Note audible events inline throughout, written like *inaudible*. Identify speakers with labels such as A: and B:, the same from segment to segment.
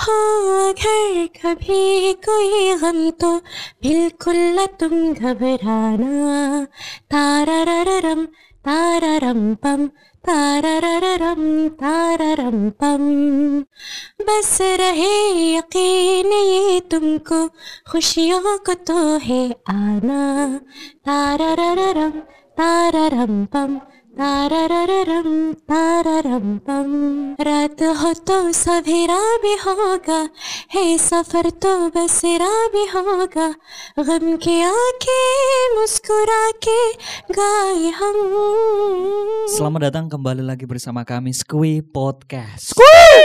A: हो अगर कभी कोई गम तो बिल्कुल न तुम घबराना। ताराररम तारारम पम ताराररम तारारम पम। बस रहे यकीन, ये तुमको खुशियों को तो है आना। ताराररम तारारम पम ताराररम तारारम पम रात हो तो सवेरा भी होगा है सफर तो बसेरा भी होगा गम के आके मुस्कुरा के गाए हम
B: Selamat datang kembali lagi bersama kami Squee Podcast. Squee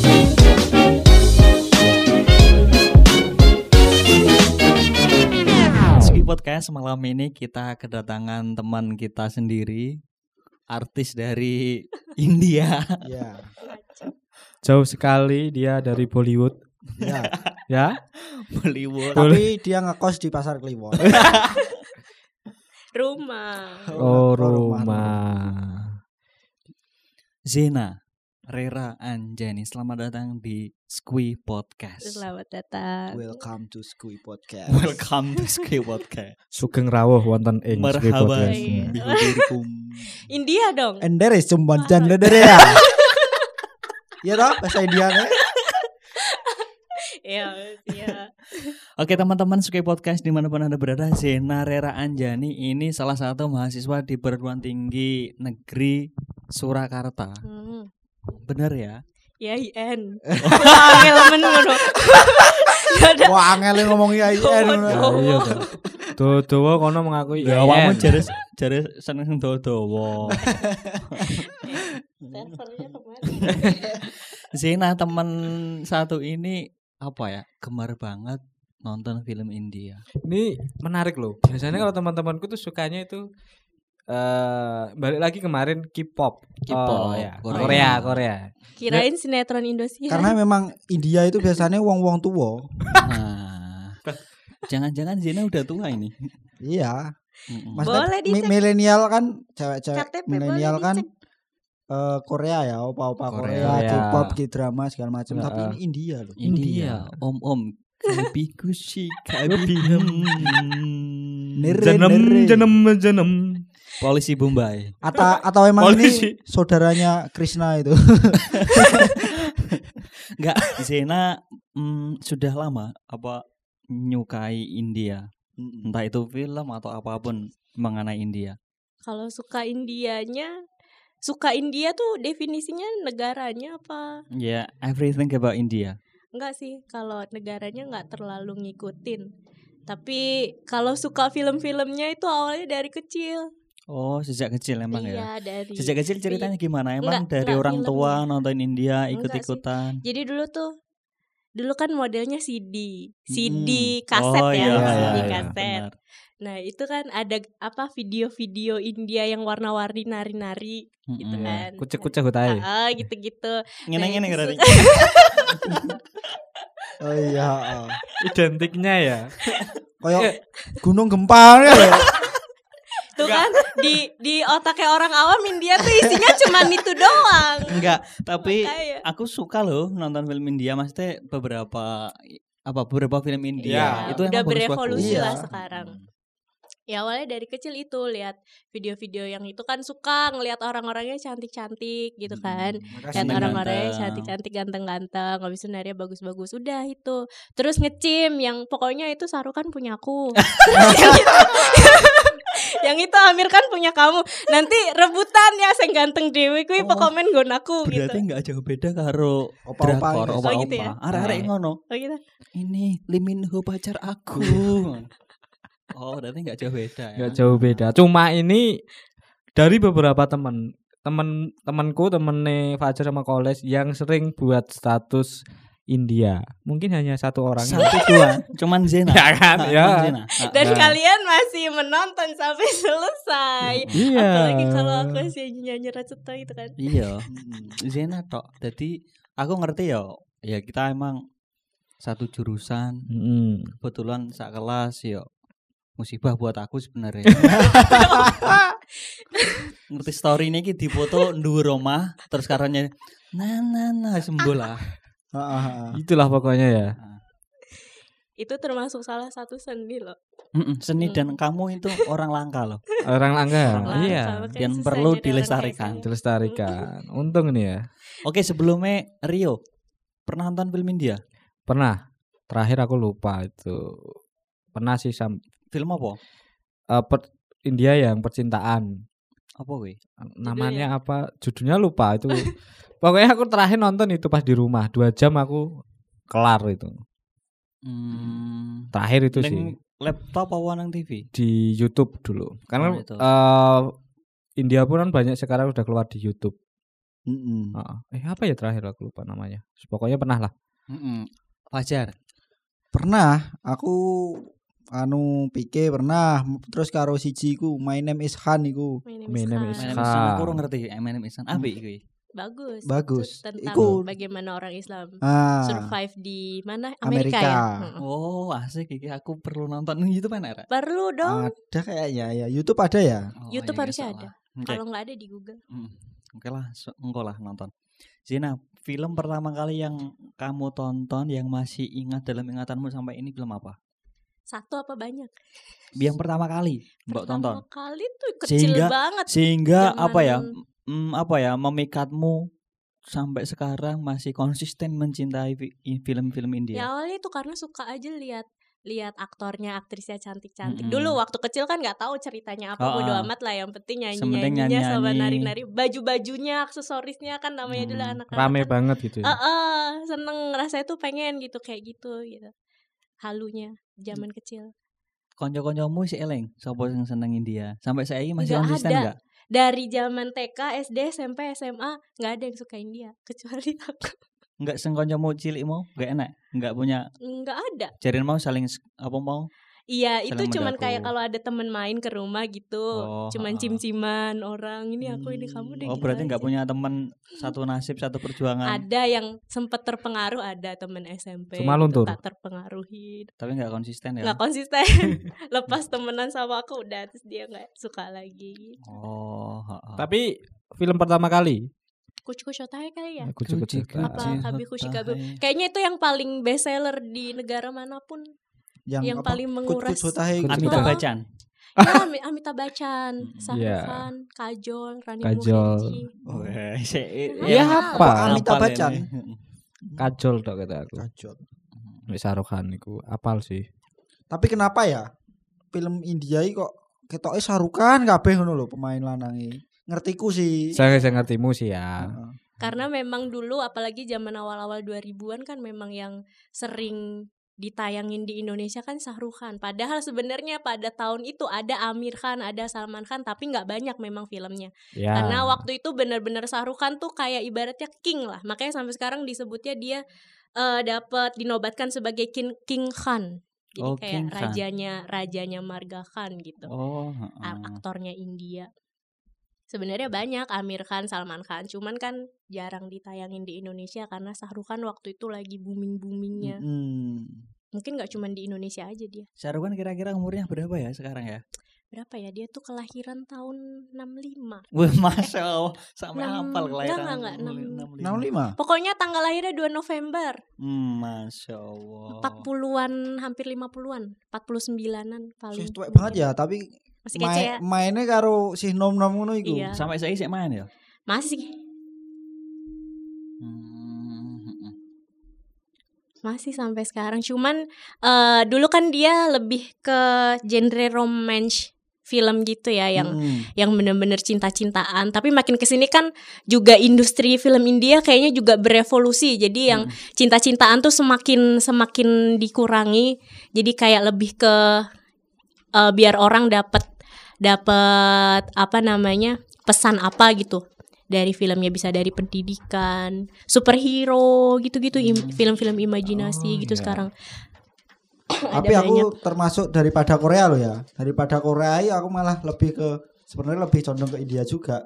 B: *laughs* Podcast malam ini kita kedatangan teman kita sendiri, artis dari *laughs* India.
C: Ya,
D: Jauh sekali dia dari Bollywood.
C: ya.
D: Ya,
B: Bollywood.
C: Tapi dia ngekos di pasar Kliwon. *laughs*
A: Rumah
D: oh
C: rumah.
D: rumah.
B: Zena Rera Anjani. Selamat datang di Squee Podcast.
A: Selamat datang
C: Welcome to Skui Podcast.
B: Welcome to Squee Podcast.
D: Sugeng rawuh wonten ing
B: Marhaban
D: Podcast.
A: Iya. *laughs* India dong
C: And there is cumban dan dari ya. Iya toh bahasa Indianya.
A: Iya iya
B: Oke teman-teman Sukai Podcast di mana pun anda berada Zena Rera Anjani ini salah satu mahasiswa di perguruan tinggi negeri Surakarta
A: Hmm.
B: Bener ya?
A: Ya IN Angel men ngono *laughs* Ya.
C: Wah, angel ngomong IAIN.
D: Ya, iya toh. Tuh tuh kono mengakui
B: Ya
D: IAIN.
B: awakmu jare jare seneng dodo
A: Teleponnya *laughs* ke mana? *laughs*
B: Zena teman satu ini apa ya gemar banget nonton film India
D: Ini menarik loh. Biasanya kalau teman-temanku tuh sukanya itu eh balik lagi kemarin K-pop.
B: K-pop,
D: Oh, ya.
B: Korea.
D: Korea, Korea.
A: Kirain sinetron Indosiar
C: Karena memang India itu biasanya wong-wong tua.
B: Nah Jangan-jangan Zena udah tua ini
C: Iya. Maksudnya
A: Boleh dicek.
C: milenial kan cewek-cewek milenial kan eh, Korea ya, opa-opa
B: Korea.
C: Korea,
D: Korea.
C: K-pop, K-drama segala macam. Tapi ini India loh.
B: India Om-om Kabi kushi *laughs* Kabi
C: Nere,
D: Jenem
C: nere.
B: Polisi Bombay
C: Atau atau emang
D: Polisi.
C: ini saudaranya Krishna itu. *laughs*
B: Enggak, Zena mm, sudah lama apa nyukai India. Entah itu film atau apa pun mengenai India.
A: Kalau suka Indianya Suka India tuh definisinya negaranya apa?
B: Ya, everything about India.
A: Enggak sih, kalau negaranya nggak terlalu ngikutin. Tapi kalau suka film-filmnya itu awalnya dari kecil.
B: Oh, sejak kecil emang ya.
A: iya, dari.
B: Sejak kecil ceritanya gimana? Emang
A: Enggak,
B: dari
A: enggak,
B: orang tua nonton India ikut-ikutan.
A: Jadi dulu tuh dulu kan modelnya CD, CD
B: Mm.
A: kaset
B: oh,
A: ya,
B: iya,
A: CD
B: iya, iya,
A: kaset.
B: benar.
A: Nah, itu kan ada apa video-video India yang warna-warni nari-nari gitu kan.
D: Kucek-kucek hutai.
A: Ah, gitu-gitu.
B: Ngene-ngene
A: itu
B: berarti. *laughs*
C: Oh iya. oh.
D: Identiknya ya.
C: Kayak gunung gempa ya. *laughs*
A: Tuh kan di di otaknya orang awam India tuh isinya cuma itu doang.
B: Enggak, tapi
A: Makanya.
B: aku suka loh nonton film India maksudnya beberapa apa beberapa film India
D: Iya.
B: itu
A: udah berevolusi
C: Iya.
A: lah sekarang. Ya awalnya dari kecil itu lihat video-video yang itu kan suka ngelihat orang-orangnya cantik-cantik gitu kan. Lihat
B: Ganteng-ganteng.
A: orang-orangnya cantik-cantik ganteng-ganteng, habis itu narinya bagus-bagus. Udah itu. Terus ngecim yang pokoknya itu Sarukan punyaku. Terus *laughs* *laughs* yang itu Amir kan punya kamu. Nanti rebutan ya sing ganteng dewi kuwi
B: Oh,
A: pekomen nggonaku gitu.
B: Berarti nggak jauh beda karo
C: Opa-opa
B: drakor,
C: ini.
B: opa-opa.
A: Oh, gitu ya?
B: Arek-arek
D: Nah.
B: ngono.
A: Oh gitu.
B: Ini Liminho pacar aku. *laughs* oh, berarti nggak jauh beda ya.
D: Nggak jauh beda. Cuma ini dari beberapa teman teman temanku temennya Fajar sama Koles yang sering buat status India. Mungkin hanya satu orang.
B: Satu dua, *laughs* cuman Zena.
D: Ya kan,
B: Ah,
D: ya.
B: Zena. Ah,
A: Dan
D: Nah.
A: kalian masih menonton sampai selesai.
D: Iya.
A: Apalagi kalau aku sih nyanyi Raceto itu kan.
B: Iya, Zena tok. Jadi aku ngerti ya, ya kita emang satu jurusan,
D: Mm-mm.
B: kebetulan sak kelas ya musibah buat aku sebenarnya. *laughs* ngerti story ini iki dipoto dhuwur omah terus karena nah nah nah sembul lah.
D: Itulah pokoknya ya.
A: Itu termasuk salah satu seni loh.
B: Mm-mm, Seni
A: Hmm.
B: dan kamu itu *laughs* orang langka loh.
D: Orang langka.
B: Orang
A: Langka,
D: Iya.
B: Dan perlu dilestarikan.
D: Dilestarikan. Untung nih ya.
B: Oke sebelumnya Rio pernah nonton film India?
D: Pernah. Terakhir aku lupa itu. Pernah sih sam
B: Film apa?
D: eh, per- India yang percintaan.
B: Apa gue?
D: Namanya apa? Judulnya lupa itu. *laughs* Pokoknya aku terakhir nonton itu pas di rumah. Dua jam aku kelar itu.
B: Hmm,
D: Terakhir itu sih
B: neng laptop apa nang TV?
D: di YouTube dulu. Karena
B: Oh, itu.
D: eh, India pun kan banyak sekarang udah keluar di YouTube.
C: Mm-mm.
D: Heeh. Eh apa ya terakhir aku lupa namanya. Pokoknya pernah lah.
B: Mm-mm. Fajar.
C: Pernah aku anu pike pernah terus karo siji ku My Name is Han iku.
A: My name
D: My
A: is
D: name
A: Khan.
D: is
B: Mana
D: Khan.
B: bisa aku ora ngerti Eminem Isan. Abi gue.
A: Bagus.
C: Bagus.
A: Itu Tentang
C: Iku-
A: bagaimana orang Islam
C: Ah,
A: survive di mana
C: Amerika.
A: Amerika, ya. Heeh.
B: Oh asik iki aku perlu nonton *laughs* YouTube mana Ra?
A: Perlu dong.
C: ada kayaknya ya. YouTube ada ya?
B: Oh,
A: YouTube
B: iya,
A: harusnya ada.
B: Oke.
A: Kalau nggak ada di Google.
B: Mm. Oke lah, engkau lah nonton. Zina, film pertama kali yang kamu tonton yang masih ingat dalam ingatanmu sampai ini film apa?
A: Satu apa banyak?
B: Yang pertama kali Mbak
A: Pertama
B: tonton.
A: kali tuh kecil
B: Sehingga-
A: banget.
B: Sehingga apa ya?
A: Zaman-
B: mm, apa ya? Memikatmu sampai sekarang masih konsisten mencintai film-film
A: Ya
B: India.
A: awalnya itu karena suka aja lihat lihat aktornya, aktrisnya cantik-cantik.
B: Mm-mm.
A: Dulu waktu kecil kan nggak tahu ceritanya apa,
B: Oh,
A: bodo amat lah. Yang penting nyanyi-nyanyinya sama
B: nyanyi-nyanyi.
A: nari-nari. Baju-bajunya, aksesorisnya kan namanya dulu
B: Mm,
A: anak-anak.
D: Rame
A: kan.
D: banget gitu ya.
A: Eh, eh, seneng rasanya tuh pengen gitu kayak gitu gitu. Halunya zaman
B: Mm.
A: kecil.
B: Konco-koncomu si Eleng, siapa yang seneng India? Sampai saya masih
A: Nggak
B: konsisten
A: ada.
B: enggak?
A: Dari zaman TK, SD, SMP, SMA nggak ada yang suka India *laughs* kecuali aku.
B: Enggak sing koncomu cilik mau? Enggak enak. Enggak punya
A: Nggak ada.
B: jarin mau saling apa mau?
A: Iya, itu cuman kayak kalau ada temen main ke rumah gitu,
B: Oh,
A: cuman cim-ciman orang ini aku ini kamu deh.
B: Oh,
A: gitu
B: berarti enggak
A: aja.
B: punya teman satu nasib, satu perjuangan.
A: Ada yang sempet terpengaruh, ada temen SMP.
D: Cuma
A: gitu,
D: luntur.
A: Tak terpengaruhi,
B: Tapi enggak konsisten ya.
A: nggak konsisten. *laughs* Lepas temenan sama aku udah, terus dia nggak suka lagi.
B: Oh, ha-ha.
D: Tapi film pertama kali
A: Kucu Shotai kali ya?
D: aku cukup
B: Kucing
A: Apa Kabi Kushi Kabi? Kayaknya itu yang paling best seller di negara mana pun. Yang
C: apa?
A: paling menguras.
C: Kut-kut Hotahe.
D: Kut-kut
B: Amitabh. Bachchan.
A: Ya, Ami- Amitabh Bachchan, Shahrukh
D: Iya.
A: Khan, Kajol, Rani
D: Kajol.
B: Oh,
A: Iya,
B: yang
D: apa?
C: Amitabh
B: ngapal
C: Bachchan?
B: ini.
D: kajol tok kata aku.
C: Kacot.
D: Wis Shahrukh Khan iku apal sih.
C: Tapi kenapa ya film India kok ketoke sarukan kabeh ngono lho pemain lanange. Ngertiku sih.
D: Saya saya ngertimu sih ya.
A: Karena memang dulu apalagi zaman awal-awal 2000-an kan memang yang sering ditayangin di Indonesia kan Shahrukh Khan. Padahal sebenarnya pada tahun itu ada Amir Khan, ada Salman Khan, tapi nggak banyak memang filmnya.
D: Ya.
A: Karena waktu itu benar-benar Shahrukh Khan tuh kayak ibaratnya king lah. Makanya sampai sekarang disebutnya dia eh, dapat dinobatkan sebagai King King Khan. Jadi
B: Oh,
A: kayak
B: King Khan.
A: rajanya rajanya marga Khan gitu.
B: Oh, ha-ha.
A: aktornya India. Sebenarnya banyak Amir Khan, Salman Khan, cuman kan jarang ditayangin di Indonesia karena Shahrukh Khan waktu itu lagi booming-boomingnya.
C: Mm.
A: Mungkin nggak cuman di Indonesia aja dia.
B: Shahrukh Khan kira-kira umurnya berapa ya sekarang ya?
A: Berapa ya? Dia tuh kelahiran tahun 65. *laughs*
B: Wah, masya Allah, sampai
A: Enam-
B: hafal
A: enggak,
B: kelahiran.
A: enggak, enggak, enam-
B: 65.
C: 65.
A: Pokoknya tanggal lahirnya 2 November.
B: Hmm, masya Allah.
A: 40-an, hampir 50-an. 49-an paling.
C: Sih tuwek banget ya, tapi
A: Masih kece ya?
C: main, mainnya karo si nom-nom ngono iku.
A: Iya.
B: Sampai saya sih main ya.
A: Masih.
B: Hmm, hmm.
A: Masih sampai sekarang. Cuman eh, dulu kan dia lebih ke genre romance film gitu ya yang
C: Mm.
A: yang bener-bener cinta-cintaan. Tapi makin ke sini kan juga industri film India kayaknya juga berevolusi. Jadi yang cinta-cintaan tuh semakin semakin dikurangi. Jadi kayak lebih ke eh, biar orang dapat dapat apa namanya pesan apa gitu dari filmnya bisa dari pendidikan, superhero gitu-gitu, im- film-film imajinasi
B: Oh,
A: gitu
B: iya.
A: sekarang.
C: Tapi
A: Ada
C: aku
A: banyak.
C: termasuk daripada Korea loh ya. Daripada Korea ya aku malah lebih ke sebenarnya lebih condong ke India juga.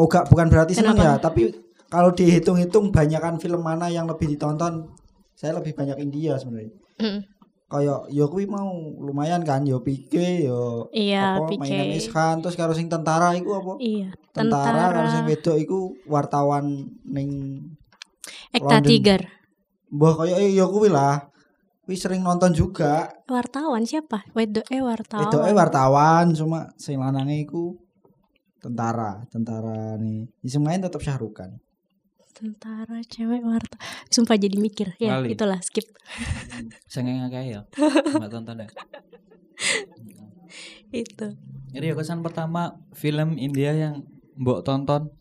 C: Oh gak bukan berarti seneng
A: Kenapa?
C: ya, tapi kalau dihitung-hitung banyakan film mana yang lebih ditonton, saya lebih banyak India sebenarnya.
A: Mm.
C: Kayak yo kuwi mau lumayan kan yo Pike yo
A: Iya,
C: apa
A: Pike.
C: mainan Iskan terus karo sing tentara iku apa
A: Iya,
C: tentara, karo sing
A: tentara
C: wedok iku wartawan ning
A: Ekta. Tiger.
C: mbah kayak eh, yo kuwi lah kuwi sering nonton juga
A: Wartawan siapa? Wedok eh wartawan.
C: Wedoke wartawan cuma sing lanange iku tentara, tentara nih. Sing main tetap Syahrukan.
A: Tentara cewek wartawan. Sumpah jadi mikir. Ya,
B: Lali.
A: itulah skip.
B: Sengeng akeh ya. Enggak tonton deh. *laughs*
A: Itu.
B: Jadi kesan pertama film India yang mbok tonton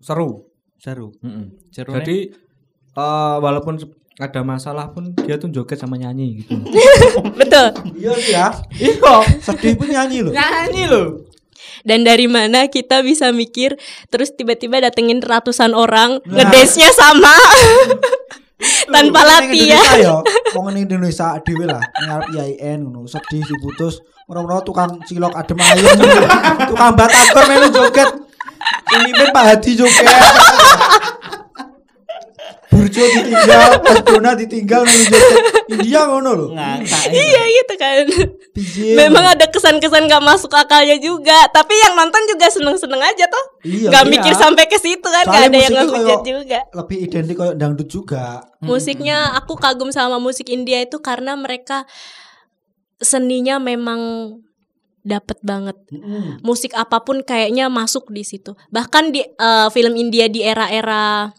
D: seru.
B: seru.
D: Mm-mm.
B: Seru
D: Jadi eh, walaupun ada masalah pun dia tuh joget sama nyanyi gitu. *laughs*
A: Betul.
C: Iya sih ya.
D: Iya,
C: Sedih pun nyanyi loh.
D: nyanyi loh.
A: Dan dari mana kita bisa mikir terus tiba-tiba datengin ratusan orang
C: Nah.
A: ngedance-nya sama tanpa latihan.
C: Yo, wong ning Indonesia dhewe lah, ngarep IAIN ngono, sedih diputus. Ora-ora tukang cilok adem ayem. tukang batagor melu joget. Mimpin Pak Hadi joget. Burjo ditinggal, Mas Dona ditinggal joget. India ngono lho.
A: Iya gitu kan. Memang ada kesan-kesan gak masuk akalnya juga, tapi yang nonton juga seneng-seneng aja toh.
C: Iya,
A: gak
C: iya.
A: mikir sampai ke situ kan,
C: Soalnya
A: gak ada yang ngehujat juga.
C: lebih identik kayak dangdut juga.
A: Musiknya aku kagum sama musik India itu karena mereka seninya memang dapet banget.
C: Mm.
A: Musik apa pun kayaknya masuk di situ. Bahkan di eh, film India di era-era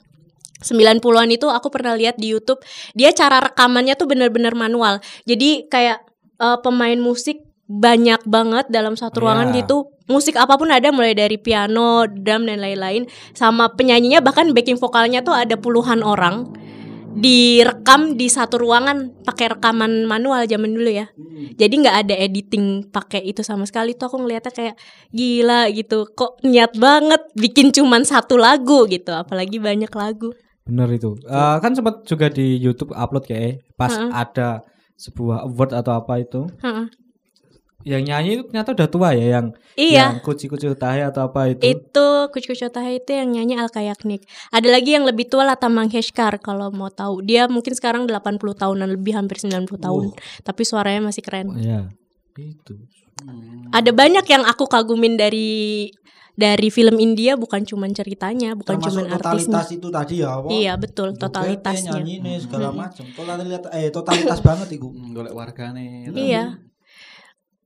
A: 90-an itu aku pernah lihat di YouTube, dia cara rekamannya tuh bener-bener manual. Jadi kayak eh, pemain musik banyak banget dalam satu ruangan
D: Iya.
A: gitu. Musik apa pun ada mulai dari piano, drum dan lain-lain. Sama penyanyinya bahkan backing vokalnya tuh ada puluhan orang direkam di satu ruangan pakai rekaman manual zaman dulu ya. Jadi nggak ada editing pakai itu sama sekali tuh aku ngeliatnya kayak gila gitu. Kok niat banget bikin cuman satu lagu gitu, apalagi banyak lagu.
D: Bener itu. Eh, kan sempat juga di YouTube upload kayak pas
A: Heeh.
D: ada sebuah award atau apa itu.
A: Heeh.
D: Yang nyanyi itu ternyata udah tua ya yang
A: Iya.
D: yang kuci-kuci tahe atau apa itu.
A: Itu Kuch Kuch Tahe itu yang nyanyi Al Kayaknik. Ada lagi yang lebih tua Lata Mangeshkar kalau mau tahu. Dia mungkin sekarang 80 tahunan lebih hampir 90 tahun. Tapi suaranya masih keren.
D: Iya. Itu.
A: Ada banyak yang aku kagumin dari dari film India bukan cuman ceritanya, bukan
C: Termasuk
A: cuman artisnya.
C: totalitas itu tadi ya, apa?
A: Iya, betul, totalitasnya.
C: nyanyi segala macam. Totalitas eh totalitas banget iku.
B: Hmm, golek wargane. gitu.
A: Iya.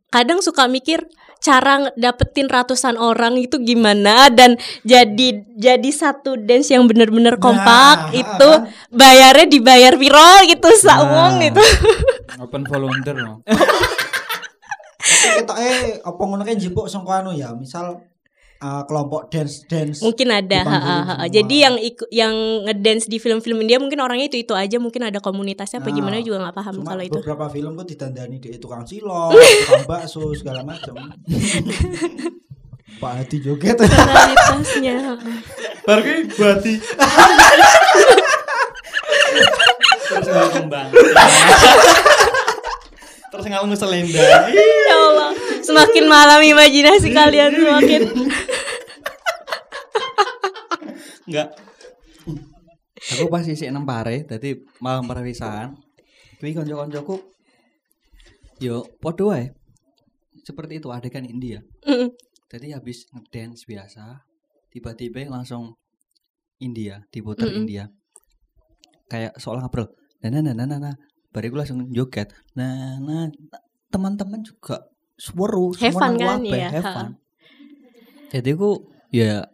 A: Kadang suka mikir cara dapetin ratusan orang itu gimana dan jadi jadi satu dance yang bener-bener kompak
C: Nah,
A: itu
C: kan?
A: bayarnya dibayar viral gitu sauang
D: Nah.
A: gitu. *laughs*
B: Open volunteer no.
C: Tapi kita eh apa ngono kan jipuk sangko anu ya, misal uh, kelompok dance dance.
A: Mungkin ada. Ha, ha, ha. Jadi yang iku- yang ngedance di film-film India mungkin orangnya itu itu aja, mungkin ada komunitasnya apa
C: Nah,
A: gimana juga nggak paham
C: Cuma
A: kalau itu.
C: beberapa film kok ditandani di tukang cilok, tukang bakso segala macam. *laughs* Pak Hadi joget.
A: Ha. *laughs*
D: Baru ki buati. *laughs*
B: Terus nggak kembang. Terus nggak selendang. *laughs*
A: ya Allah, semakin malam imajinasi kalian semakin.
B: Enggak. Aku pas isik nang pare, dadi malam perpisahan. Kuwi kanca-kancaku yo padha wae. Seperti itu adegan India.
A: Mm.
B: Jadi habis ngedance biasa, tiba-tiba langsung India, diputer
A: Mm-mm.
B: India. Kayak soal ngobrol. Nah, nah, nah, nah, nah, nah. Bariku langsung joget. Nah, nah, teman-teman juga seru, semua
A: kan,
B: kabeh,
A: iya,
B: have. Jadi ku ya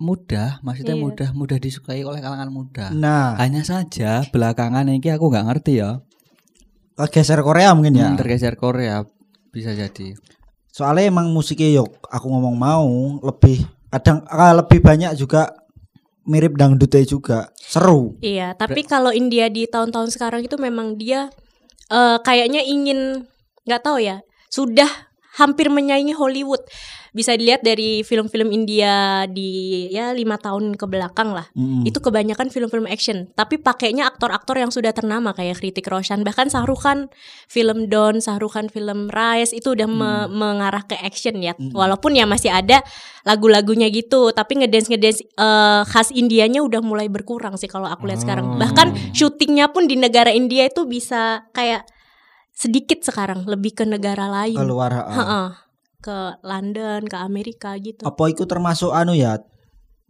B: mudah, maksudnya
A: Iya.
B: mudah, mudah disukai oleh kalangan muda.
C: Nah,
B: Hanya saja belakangan ini aku nggak ngerti ya.
C: geser Korea mungkin ya.
B: Hmm, tergeser Korea bisa jadi.
C: Soalnya emang musiknya yo aku ngomong mau lebih kadang ah, lebih banyak juga mirip dangdutnya juga. Seru.
A: Iya, tapi kalau India di tahun-tahun sekarang itu memang dia eh, kayaknya ingin nggak tahu ya, sudah hampir menyaingi Hollywood. Bisa dilihat dari film-film India di ya lima tahun ke belakang lah.
C: Mm-mm.
A: Itu kebanyakan film-film action, tapi pakainya aktor-aktor yang sudah ternama kayak Kritik Roshan, bahkan Khan film Don, Khan film Rise itu udah me- mengarah ke action ya. Walaupun ya masih ada lagu-lagunya gitu, tapi ngedance ngedance eh, khas Indianya udah mulai berkurang sih kalau aku lihat sekarang. Bahkan syutingnya pun di negara India itu bisa kayak sedikit sekarang, lebih ke negara lain.
C: keluar ha.
A: Ke London, ke Amerika gitu.
C: apa itu termasuk anu ya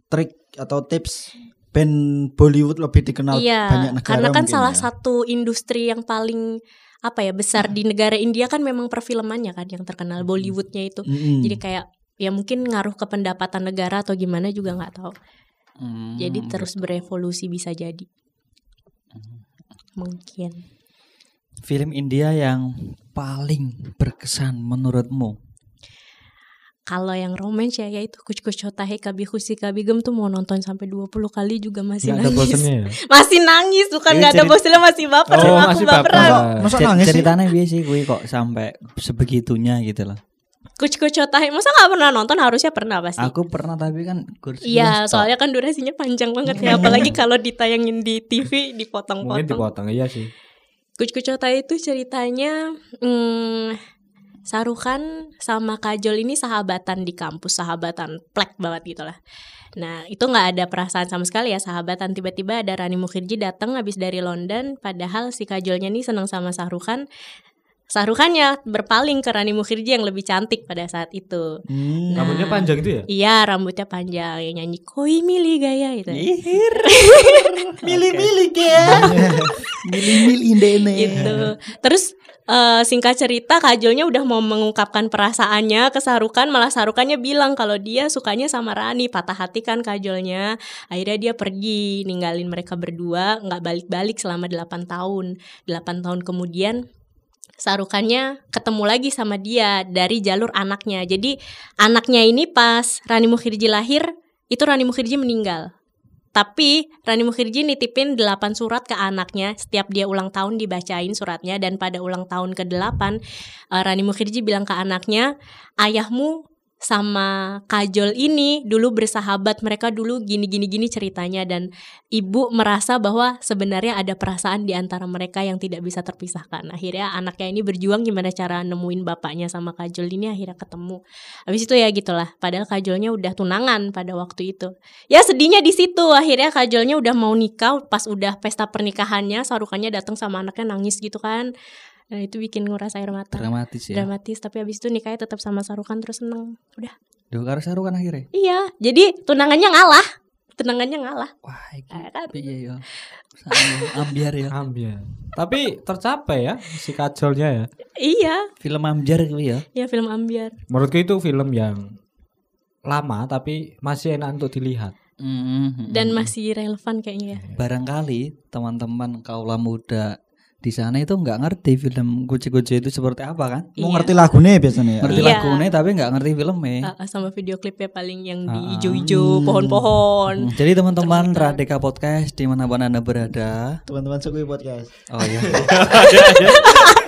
C: trik atau tips band Bollywood lebih dikenal
A: Iya,
C: banyak negara
A: karena kan
C: mungkin
A: salah
C: ya.
A: satu industri yang paling apa ya besar di negara India kan memang perfilmannya kan yang terkenal Bollywoodnya itu.
C: Mm-mm.
A: Jadi kayak ya mungkin ngaruh ke pendapatan negara atau gimana juga nggak tahu.
B: Hmm,
A: Jadi terus berevolusi bisa jadi. Mungkin.
B: film India yang paling berkesan menurutmu?
A: Kalau yang romance ya yaitu Kuch Kuch Kabhi Khushi Kabhi Gum tuh mau nonton sampai 20 kali juga masih
D: ada
A: nangis.
D: ya? *laughs*
A: Masih nangis bukan
B: Iya,
A: nggak ada bosannya masih baper
D: Oh,
A: sama aku
D: masih
A: baperan.
D: baper.
C: Masa, nangis sih?
B: ceritanya biasa sih gue kok sampai sebegitunya gitu loh.
A: Kuch Kuch masa nggak pernah nonton harusnya pernah pasti.
B: Aku pernah tapi kan kursi
A: Iya, soalnya kan durasinya panjang banget ya, apalagi *laughs* kalau ditayangin di TV
D: Mungkin
A: dipotong-potong.
D: dipotong iya sih.
A: Kuch Kuch itu ceritanya hmm, Shahrukh Khan sama Kajol ini sahabatan di kampus, sahabatan plek banget gitu lah. Nah itu nggak ada perasaan sama sekali ya sahabatan tiba-tiba ada Rani Mukherjee datang habis dari London, padahal si Kajolnya nih seneng sama Shahrukh Khan. Shahrukh Khan ya berpaling ke Rani Mukherjee yang lebih cantik pada saat itu.
C: Hmm.
A: Nah.
D: Rambutnya panjang itu ya?
A: Iya rambutnya panjang yang nyanyi koi mili gaya itu.
B: Ihir. Milih-milih *laughs* ya. Milih-milih *laughs* indene.
A: gitu. Terus eh, singkat cerita Kajolnya udah mau mengungkapkan perasaannya ke Sarukan malah Sarukannya bilang kalau dia sukanya sama Rani patah hati kan Kajolnya akhirnya dia pergi ninggalin mereka berdua nggak balik-balik selama 8 tahun 8 tahun kemudian Sarukannya ketemu lagi sama dia dari jalur anaknya. Jadi anaknya ini pas Rani Mukherjee lahir itu Rani Mukherjee meninggal. Tapi Rani Mukherjee nitipin 8 surat ke anaknya. Setiap dia ulang tahun dibacain suratnya. Dan pada ulang tahun ke-8 eh, Rani Mukherjee bilang ke anaknya Ayahmu sama Kajol ini dulu bersahabat. Mereka dulu gini gini gini ceritanya. Dan ibu merasa bahwa sebenarnya ada perasaan di antara mereka yang tidak bisa terpisahkan. Akhirnya anaknya ini berjuang gimana cara nemuin bapaknya sama Kajol ini akhirnya ketemu. Habis itu ya gitulah. Padahal Kajolnya udah tunangan pada waktu itu. Ya sedihnya di situ. Akhirnya Kajolnya udah mau nikah. Pas udah pesta pernikahannya sarukannya datang sama anaknya nangis gitu kan nah itu bikin nguras air mata
B: Dramatis ya.
A: dramatis tapi habis itu nikahnya tetap sama Sarukan terus seneng udah
B: Duh, karo saru kan akhirnya.
A: iya jadi tunangannya ngalah tunangannya ngalah
B: Wah, iki
A: Eh, kan?
B: piye ya. Sama Ambiar ya.
D: Ambil. Tapi tercapai ya si kajolnya ya.
A: iya
B: Film Ambiar kuwi ya.
A: ya film ambiar
D: Menurutku itu film yang lama tapi masih enak untuk dilihat.
B: Mm,
A: dan
B: mm.
A: masih relevan kayaknya ya
B: barangkali teman-teman kaula muda di sana itu nggak ngerti film Guci-Guci itu seperti apa kan?
C: Mau
A: Iya.
C: ngerti lagunya biasanya ya.
B: Ngerti
A: Iya.
B: lagunya tapi nggak ngerti filmnya.
A: Ah, sama video klipnya paling yang di
D: Ah.
A: hijau-hijau pohon-pohon
B: Hmm, Jadi teman-teman Radika Podcast di mana pun anda berada.
C: Teman-teman Sukui Podcast.
B: Oh iya. *laughs*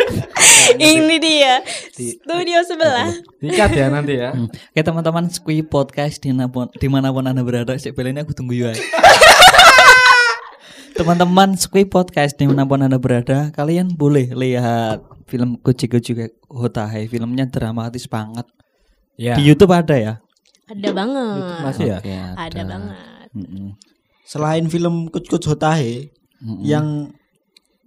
B: *laughs*
A: ini dia
B: Di-
A: studio sebelah
D: Dikat ya nanti ya.
B: Hmm. Oke teman-teman Squee Podcast di mana pun, di mana pun anda berada. Sik ini aku tunggu ya. *laughs* teman-teman Squee Podcast di mana pun anda berada, kalian boleh lihat film Guci-Guci Hotahe. Filmnya dramatis banget.
D: Ya.
B: Di YouTube ada ya?
A: ada banget
D: Masih ya?
B: Oke,
A: ada banget
B: Mm-mm.
C: Selain film Kuch Kuch Hotahe
B: Mm-mm.
C: yang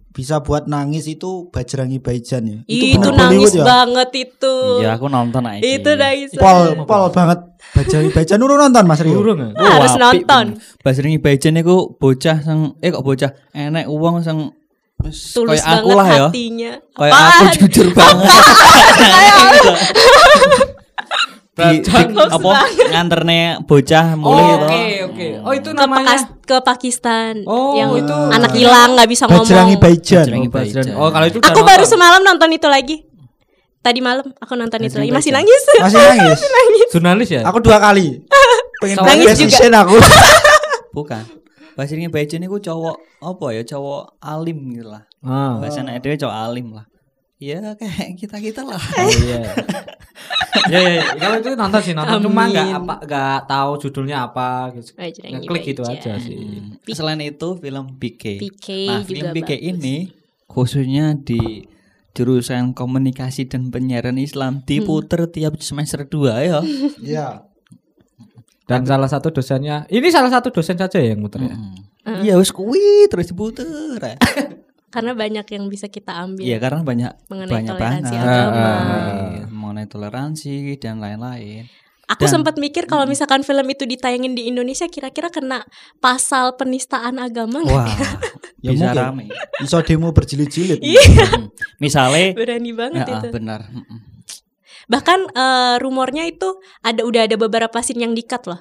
C: bisa buat nangis itu Bajrangi Baijan ya.
A: itu,
C: bener
A: nangis
C: ya.
A: banget itu
B: Iya aku nonton aja.
A: itu nangis
C: Pol pol banget Bajrangi Baijan urung nonton Mas Rio.
D: Urung ya?
A: Ah, harus nonton.
B: Basringi Bajan iku bocah sing eh kok bocah enek uang sing wis
A: tulus
B: kayak aku
A: banget
B: lah ya.
A: hatinya
B: Kayak
A: Apaan?
B: aku jujur banget. *laughs* *laughs* di, apa nganterne bocah
D: Oh,
B: mulai
D: Oke,
B: gitu.
D: oke. Oh, itu
A: ke,
D: namanya
A: Pakas- ke Pakistan
D: Oh,
A: yang
D: itu.
A: anak hilang nggak bisa
C: Bajrangi
A: ngomong.
B: Bajrangi
D: Oh, Basran.
B: Baijan.
D: Oh, kalau itu
A: aku baru semalam nonton itu lagi tadi malam aku nonton itu lagi
B: Bajrangi
A: masih
B: Baijan.
A: nangis *laughs*
C: Masih nangis.
D: jurnalis ya?
C: Aku dua kali. *laughs* Pengen
A: Nangis juga.
C: aku. *laughs*
B: Bukan. Basringi Bajan iku cowok apa ya cowok alim gitu lah.
D: Ah.
B: Bahasa anak cowok alim lah. Ya kayak kita-kita lah.
D: Oh, iya. Ya, ya, ya. Kalau itu nonton sih nonton cuma
A: Amin.
D: nggak apa nggak tahu judulnya apa gitu.
A: Jangan
D: Ngeklik
A: gitu
D: aja sih.
B: Hmm. Selain itu film PK.
A: PK
B: Nah,
A: juga
B: film PK
A: bagus.
B: ini khususnya di jurusan komunikasi dan penyiaran Islam diputer tiap semester 2 ya.
C: Iya.
D: Dan salah satu dosennya, ini salah satu dosen saja ya yang muter ya.
B: Hmm. Iya wis kuwi terus diputer. *laughs*
A: karena banyak yang bisa kita ambil
B: Iya karena banyak
A: mengenai
B: banyak
A: toleransi
B: banget
A: agama.
B: Iya, mengenai toleransi dan lain-lain.
A: Aku
B: Dan-
A: sempat mikir kalau misalkan film itu ditayangin di Indonesia kira-kira kena pasal penistaan agama nggak?
B: Wah,
C: Ya *laughs*
B: bisa
C: mungkin.
B: rame.
C: Iso demo berjilid-jilid.
B: Hmm. Misalnya
A: Berani banget
B: ya,
A: itu.
B: benar.
A: Bahkan eh, rumornya itu ada udah ada beberapa scene yang dikat loh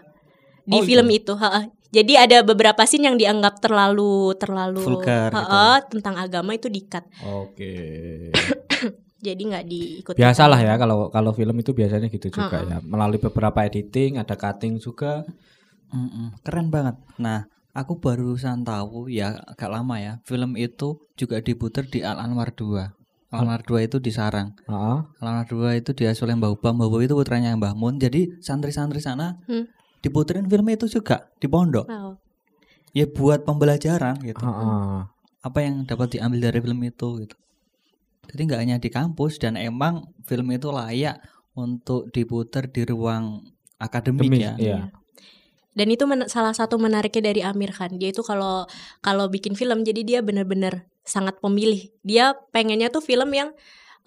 A: di
B: Oh,
A: film itu. ha-ha. Jadi ada beberapa scene yang dianggap terlalu terlalu
B: Vulgar gitu.
A: ha-ha, tentang agama itu dikat.
D: Oke. *coughs*
A: Jadi nggak diikuti.
D: Biasalah ya kalau kalau film itu biasanya gitu juga
A: Ha-ha.
D: ya. Melalui beberapa editing, ada cutting juga.
B: Mm-mm. Keren banget. Nah, aku barusan tahu ya agak lama ya. Film itu juga diputer di Al Anwar 2. Al Anwar 2 itu di Sarang.
D: Heeh.
B: Al Anwar 2 itu diasuh oleh Mbah Ubah. Mbah itu putranya Mbah Mun. Jadi santri-santri sana
A: Hmm.
B: Diputerin film itu juga di pondok.
A: Wow.
B: Ya buat pembelajaran gitu.
D: Heeh.
B: Apa yang dapat diambil dari film itu gitu. Jadi nggak hanya di kampus dan emang film itu layak untuk diputer di ruang akademik
D: Demi,
B: ya.
D: iya.
A: Dan itu men- salah satu menariknya dari Amir Khan. Dia itu kalau kalau bikin film jadi dia benar-benar sangat pemilih. Dia pengennya tuh film yang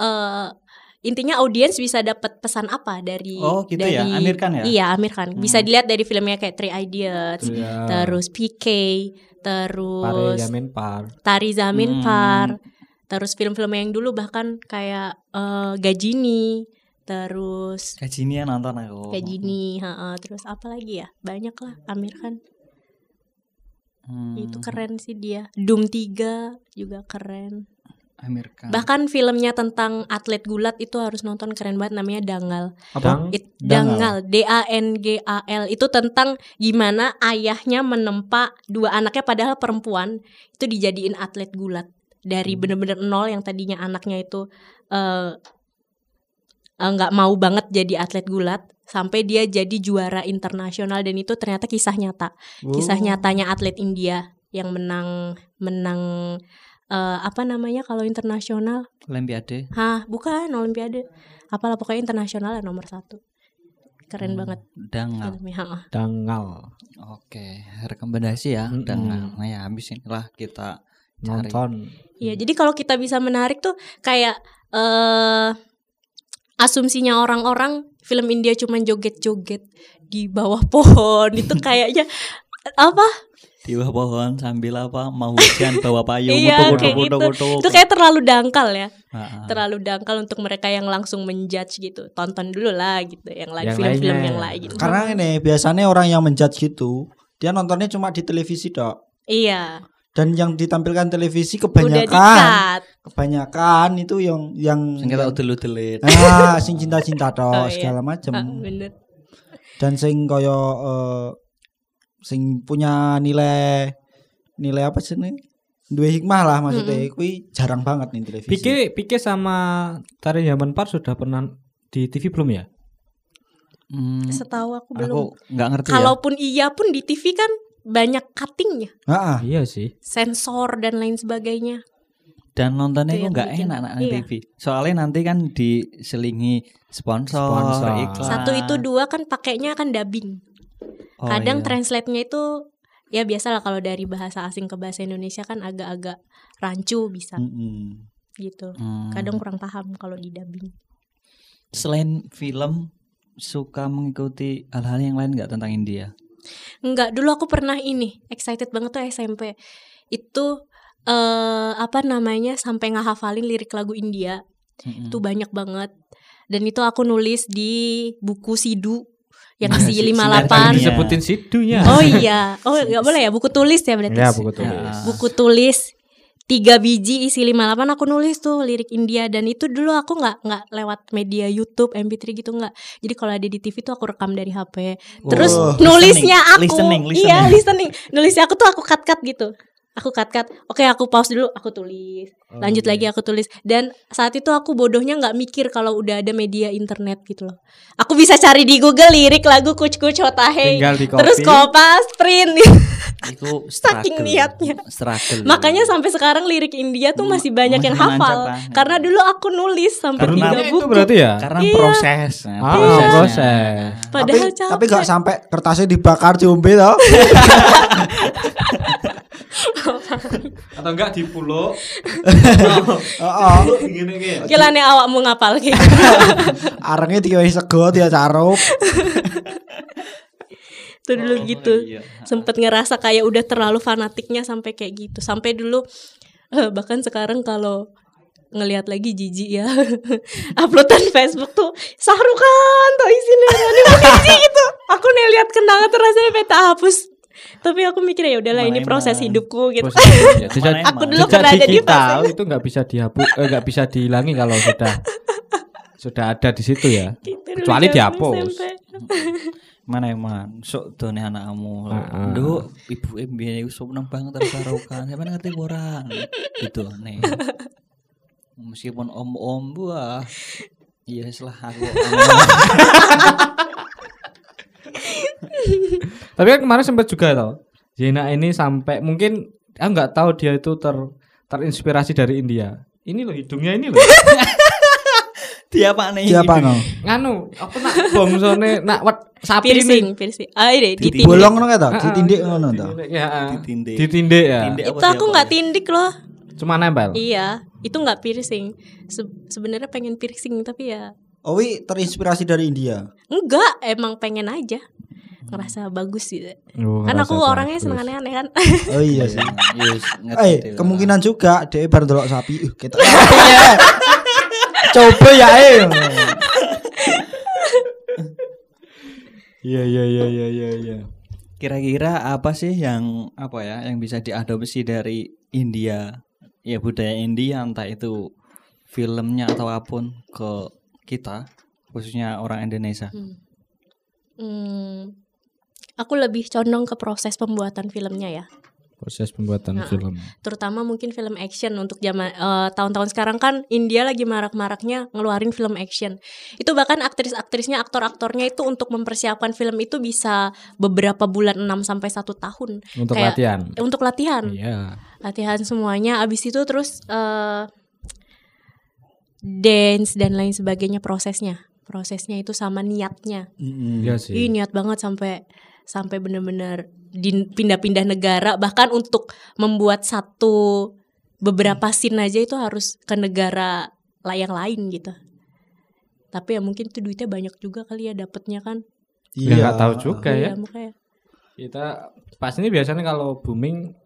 A: eh intinya audiens bisa dapat pesan apa dari
B: Oh, gitu
A: dari
B: ya? Amir Khan ya?
A: Iya, Amir Khan. Bisa
B: Hmm.
A: dilihat dari filmnya kayak Three Idiots,
D: Iya.
A: terus PK, terus
D: Yamin Par.
A: Tari Zamin
B: Hmm.
A: Par, terus film-film yang dulu bahkan kayak eh, Gajini, terus
B: Kajini ya nonton aku.
A: Gajini, ha-ha. terus apa lagi ya? Banyak lah Amir Khan.
B: Hmm,
A: Itu keren sih dia. Doom 3 juga keren.
B: Amir Khan.
A: Bahkan filmnya tentang atlet gulat itu harus nonton keren banget namanya Dangal.
D: Dang-
A: It,
C: Dangal.
A: D A N G A L itu tentang gimana ayahnya menempa dua anaknya padahal perempuan itu dijadiin atlet gulat dari
B: Hmm.
A: bener-bener nol yang tadinya anaknya itu eh eh, nggak mau banget jadi atlet gulat sampai dia jadi juara internasional dan itu ternyata kisah nyata kisah
C: Oh.
A: nyatanya atlet India yang menang menang eh, apa namanya kalau internasional
B: Olimpiade.
A: Hah, bukan Olimpiade. Apalah pokoknya internasional lah nomor satu. Keren
B: Hmm,
A: banget
B: Dangal.
A: filmnya. ha.
D: Dangal.
B: Oke, rekomendasi ya
D: Mm-mm.
B: Dangal. Nah ya habis inilah kita cari.
D: Nonton.
A: Iya, jadi kalau kita bisa menarik tuh kayak eh asumsinya orang-orang film India cuma joget-joget di bawah pohon itu kayaknya apa?
B: Di bawah pohon sambil apa mau hujan bawa payung
A: Iya, kayak gitu. Itu kayak terlalu dangkal ya. Terlalu dangkal untuk mereka yang langsung menjudge gitu. Tonton dulu lah gitu yang lain film-film yang lain gitu.
C: Karena ini biasanya orang yang menjudge gitu, dia nontonnya cuma di televisi dok.
A: Iya,
C: Dan yang ditampilkan televisi
A: udah
C: kebanyakan, kebanyakan itu yang yang,
B: Sing kita
C: yang
B: udel-udelit.
C: ah sing cinta-cinta tok *laughs*
A: Oh, iya.
C: segala macam.
A: Ah, bener.
C: Dan sing koyo eh, sing punya nilai nilai apa sih nih? Dua hikmah lah maksudnya. Kui jarang banget nih televisi.
D: Pike Pike sama Tari Yaman Par sudah pernah di TV belum ya?
B: Hmm,
A: Setahu aku belum.
B: aku nggak ngerti ya.
A: Kalaupun iya pun di TV kan banyak cuttingnya,
C: Ah, ah.
D: Iya sih.
A: sensor dan lain sebagainya.
B: Dan nontonnya
A: Itu
B: nggak enak nak
A: Iya.
B: TV. Soalnya nanti kan diselingi sponsor,
D: Sponsor.
B: iklan.
A: Satu itu dua kan pakainya kan dubbing.
B: Oh,
A: Kadang
B: iya.
A: translate-nya itu ya biasalah kalau dari bahasa asing ke bahasa Indonesia kan agak-agak rancu bisa
C: Mm-mm.
A: gitu.
B: Hmm.
A: Kadang kurang paham kalau di dubbing.
B: selain film suka mengikuti hal-hal yang lain nggak tentang India?
A: Enggak, dulu aku pernah ini, excited banget tuh SMP. Itu eh apa namanya sampai ngehafalin lirik lagu India.
B: Mm-mm.
A: Itu banyak banget. Dan itu aku nulis di buku Sidu yang
B: Iya,
A: isi
B: si-
A: 58.
B: sinar Iya.
D: Disebutin sidunya.
A: Oh *laughs* iya. Oh nggak boleh ya buku tulis ya berarti.
D: Ya, buku tulis.
B: Ya.
A: Buku tulis tiga biji isi 58 aku nulis tuh lirik India dan itu dulu aku nggak nggak lewat media YouTube MP3 gitu nggak jadi kalau ada di TV tuh aku rekam dari HP terus
C: Oh,
A: nulisnya aku
B: listening, listening,
A: iya listening nulisnya aku tuh aku cut cut gitu Aku cut cut. Oke, aku pause dulu, aku tulis.
D: Oh,
A: Lanjut
D: iya.
A: lagi aku tulis. Dan saat itu aku bodohnya nggak mikir kalau udah ada media internet gitu loh. Aku bisa cari di Google lirik lagu Kuch Kuch Hotahe. Terus
D: copy.
A: kopas, print.
B: Itu *laughs*
A: Saking niatnya.
B: Struggle.
A: Makanya sampai sekarang lirik India tuh masih banyak yang
B: masih nancap
A: hafal.
B: banget.
A: Karena dulu aku nulis sampai
B: Karena
A: tiga
D: itu
A: buku.
D: berarti ya?
B: karena
A: Iya.
B: proses. Nah,
D: Ah,
B: prosesnya.
D: proses.
A: Padahal
C: tapi,
A: capek.
C: tapi gak sampai kertasnya dibakar diombe toh. *laughs* *laughs*
D: Atau enggak di pulau?
C: Heeh.
D: Gini kayak.
A: Kilane awakmu ngapal gitu. *laughs*
C: Arengnya dikiwai sego dia carup. *laughs*
A: Itu dulu gitu.
B: iya.
A: Sempet ngerasa kayak udah terlalu fanatiknya sampai kayak gitu. Sampai dulu eh, bahkan sekarang kalau ngelihat lagi jijik ya uploadan Facebook tuh Sahrukan tuh isinya ini mau jijik gitu aku nih lihat kenangan pengen tak hapus tapi aku mikir ya udahlah ini proses
B: emang.
A: hidupku gitu
D: Proses, ya. Jejak-
B: Mana
A: aku dulu pernah ada di
D: digital
A: fase
D: itu nggak bisa dihapus, eh, nggak bisa dihilangi kalau sudah sudah ada di situ ya.
A: gitu
D: Kecuali dihapus.
B: Mana emang sok done anakmu.
D: Heeh.
B: Nduk, ibu mbiyen iku sok banget terus karaokean. Sampe ngerti apa ora? Gitu nih. Meskipun om-om buah. Iya lah aku. *laughs*
D: Tapi kan kemarin sempat juga tau. Zena ini sampai mungkin aku nggak tahu dia itu ter terinspirasi dari India. Ini loh hidungnya ini loh. *laughs*
B: Dia apa nih?
C: Dia apa no?
D: Nganu, apa nak bongsone nak wet sapi
A: piercing
D: ini.
A: piercing ah ini ditindik
C: Bolong ngono ta?
D: Ah, ah,
C: Ditindik ngono ta?
D: ditindik, Ya, ah.
B: Ditindik.
D: Ditindik ya.
A: Itu aku nggak tindik loh
D: Cuma nempel.
A: iya itu nggak piercing Se- sebenarnya pengen piercing tapi ya
C: Owi terinspirasi dari India.
A: enggak emang pengen aja ngerasa bagus gitu
D: Oh,
A: kan aku orangnya seneng aneh-aneh kan *laughs*
C: Oh iya sih.
B: Yes, ngerti
C: Eh, kemungkinan juga dia baru delok sapi. Uh, kita *laughs* *laughs* Coba ya eh.
D: Iya iya iya iya iya iya.
B: Kira-kira apa sih yang apa ya yang bisa diadopsi dari India ya budaya India entah itu filmnya atau apa pun ke kita khususnya orang Indonesia.
A: Hmm, aku lebih condong ke proses pembuatan filmnya ya
D: Proses pembuatan
A: Nah.
D: film.
A: terutama mungkin film action untuk zaman eh, tahun-tahun sekarang kan India lagi marak-maraknya ngeluarin film action itu bahkan aktris-aktrisnya aktor-aktornya itu untuk mempersiapkan film itu bisa beberapa bulan 6 sampai satu tahun
D: Untuk
A: Kayak-
D: latihan.
A: Eh, untuk latihan
D: Iya.
A: latihan semuanya abis itu terus eh dance dan lain sebagainya prosesnya prosesnya itu sama niatnya
D: Iya sih.
A: Ih niat banget sampai sampai bener-bener di- pindah-pindah negara bahkan untuk membuat satu beberapa scene aja itu harus ke negara lah yang lain gitu. Tapi ya mungkin tuh duitnya banyak juga kali ya dapetnya kan.
D: Ya nggak tahu juga ya.
A: Iya, makanya.
D: Kita pas ini biasanya kalau booming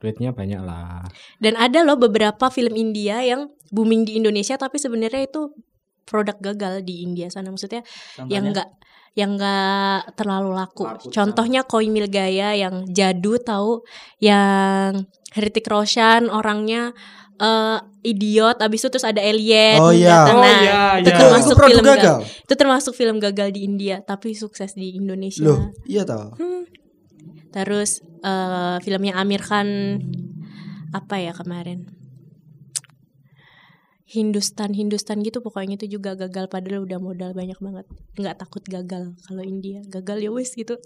D: duitnya banyak lah.
A: Dan ada loh beberapa film India yang booming di Indonesia tapi sebenarnya itu produk gagal di India sana maksudnya yang enggak yang enggak terlalu laku.
D: Laku
A: Contohnya Koi Mil Gaya yang jadu tahu yang Hrithik Roshan orangnya eh idiot abis itu terus ada alien
C: Oh, iya.
A: datang.
D: Oh,
A: Nah,
D: iya,
A: itu
D: iya.
C: Itu,
A: termasuk
C: itu
A: film gagal.
C: gagal.
A: Itu termasuk film gagal di India tapi sukses di Indonesia.
C: Loh, iya tahu.
A: Terus eh filmnya Amir Khan apa ya kemarin? Hindustan Hindustan gitu pokoknya itu juga gagal padahal udah modal banyak banget. nggak takut gagal kalau India. Gagal ya wis gitu.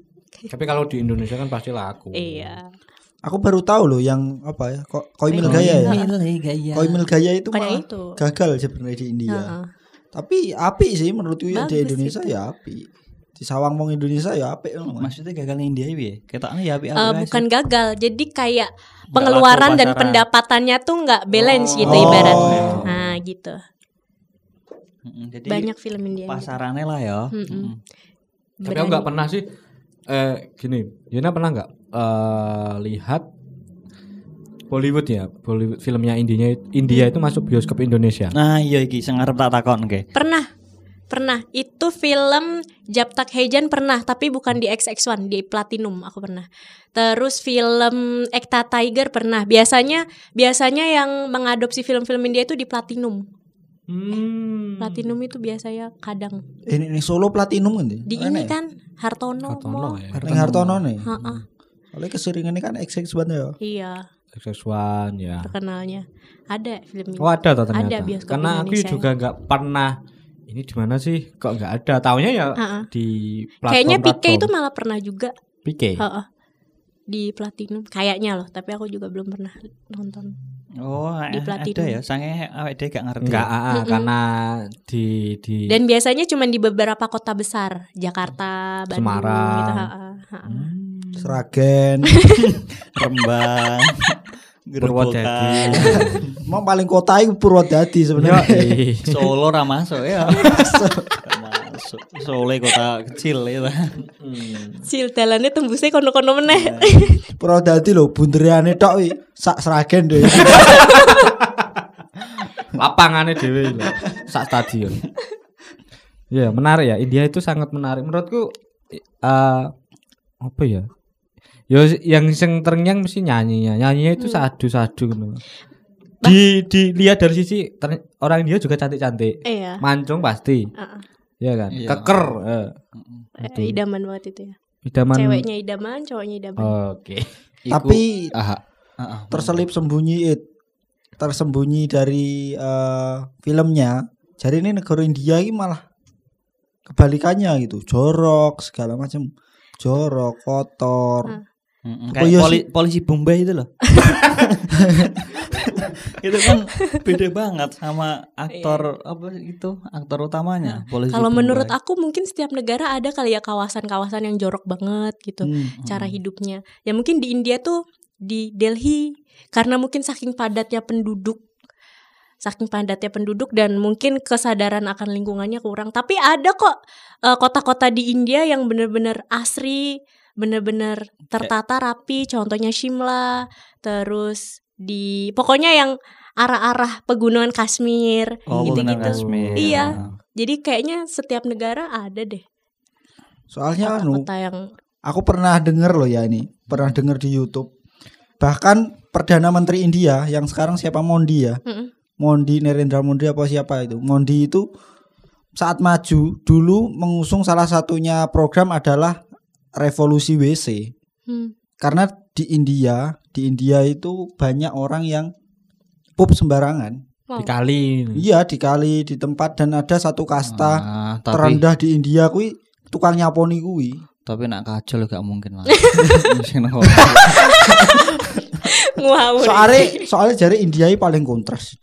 A: *laughs*
D: Tapi kalau di Indonesia kan pasti laku.
A: iya.
C: Aku baru tahu loh yang apa ya? Kok Koi Mil
A: Koi
C: Gaya ya?
A: Mil
B: gaya.
C: Koi Mil Gaya itu malah
A: itu.
C: gagal sebenarnya di India.
A: Heeh.
C: Tapi api sih menurutku ya di Indonesia
A: itu.
C: ya api. Di Sawang Mong Indonesia ya api.
B: Maksudnya gagal India ya? Ketoknya ya api
A: Eh, bukan gagal, jadi kayak pengeluaran dan pendapatannya tuh nggak balance gitu
C: Oh.
A: ibaratnya. Nah gitu.
B: Jadi
A: Banyak film India. gitu.
B: pasarannya lah ya.
A: Mm-mm.
B: Mm.
D: Tapi aku nggak pernah sih eh gini, Yuna pernah nggak eh lihat Bollywood ya, Bollywood filmnya India India itu masuk bioskop Indonesia.
B: Nah iya iki sing arep tak takon ke.
A: Pernah. Pernah. Itu film Japtak Hejan pernah, tapi bukan di XX1, di Platinum aku pernah. Terus film Ekta Tiger pernah. Biasanya biasanya yang mengadopsi film-film India itu di Platinum.
D: Hmm.
A: Platinum itu biasanya kadang
C: Ini, ini Solo Platinum kan?
A: di ini kan Hartono,
D: Hartono ya.
C: Ning Hartono nih.
A: Ha-ha.
C: Oleh keseringan ini kan XX1 ya.
A: Iya,
D: XX1 ya.
A: terkenalnya. Ada film ini.
D: Oh ada toh ternyata.
A: Ada bioskop
D: Karena aku
A: Indonesia.
D: juga nggak pernah ini di mana sih kok nggak ada. Taunya ya
A: Ha-ha.
D: di platform.
A: Kayaknya Pike itu malah pernah juga.
D: Pike.
A: Heeh. Di Platinum. Kayaknya loh, tapi aku juga belum pernah nonton.
B: Oh,
A: Di
B: eh,
A: Platinum.
B: ada ya. Sange awake dhewe gak ngerti.
D: Enggak, ah,
A: Mm-mm.
D: karena di di
A: Dan biasanya cuma di beberapa kota besar, Jakarta, Bandung
D: Semarang.
A: gitu. heeh, heeh.
D: Hmm.
C: Seragen. *laughs*
B: Rembang.
D: Purwodadi.
C: Emang paling kota itu Purwodadi sebenarnya.
D: ih.
B: Solo ra masuk ya. Masuk. *laughs* Solo kota kecil ya.
A: Sil dalannya tembusnya kono-kono meneh.
C: Purwodadi lho bundereane tok sak Seragen deh. *laughs*
D: lapangannya dewe lho, sak stadion. Ya menarik ya India itu sangat menarik menurutku eh apa ya Yo yang sing terngiang mesti nyanyinya nyanyinya itu sadu-sadu gitu. Di dilihat dari sisi ter- orang India juga cantik-cantik.
A: Iya.
D: Mancung pasti,
A: Heeh.
D: ya kan?
B: Iya.
D: Keker. eh.
A: Eh, idaman banget itu ya.
D: Idaman.
A: Ceweknya idaman, cowoknya idaman.
D: Oke.
C: Tapi
B: aha. Aha.
C: terselip sembunyi it tersembunyi dari eh, filmnya. Jadi ini negara India ini malah kebalikannya gitu, jorok segala macam, jorok, kotor.
A: Hmm.
C: Apa
B: Kayak
C: iya
B: poli, polisi Bombay itu loh. *laughs* itu kan beda banget sama aktor apa itu aktor utamanya polisi
A: Kalau
B: Bombay.
A: menurut aku mungkin setiap negara ada kali ya kawasan-kawasan yang jorok banget gitu
C: Hmm.
A: cara hidupnya. Ya mungkin di India tuh di Delhi karena mungkin saking padatnya penduduk saking padatnya penduduk dan mungkin kesadaran akan lingkungannya kurang. Tapi ada kok eh, kota-kota di India yang bener-bener asri, bener-bener tertata rapi. Contohnya Shimla, terus di pokoknya yang arah-arah pegunungan Kashmir
B: oh,
A: gitu-gitu.
B: Kashmir.
A: Iya. Jadi kayaknya setiap negara ada deh
C: Soalnya anu,
A: kota-kota yang
C: aku pernah denger loh ya ini, pernah denger di YouTube. Bahkan Perdana Menteri India yang sekarang siapa Mondi ya?
A: Mm-mm.
C: Mondi Narendra Modi apa siapa itu? Mondi itu saat maju dulu mengusung salah satunya program adalah revolusi WC.
A: Hmm.
C: Karena di India, di India itu banyak orang yang pup sembarangan.
A: Wow.
D: Dikali.
C: Iya, di kali di tempat dan ada satu kasta
B: Ah, tapi
C: terendah di India kui tukang nyaponi kui.
B: tapi nak kacau gak mungkin lah.
C: Soalnya soalnya jari India ini paling kontras.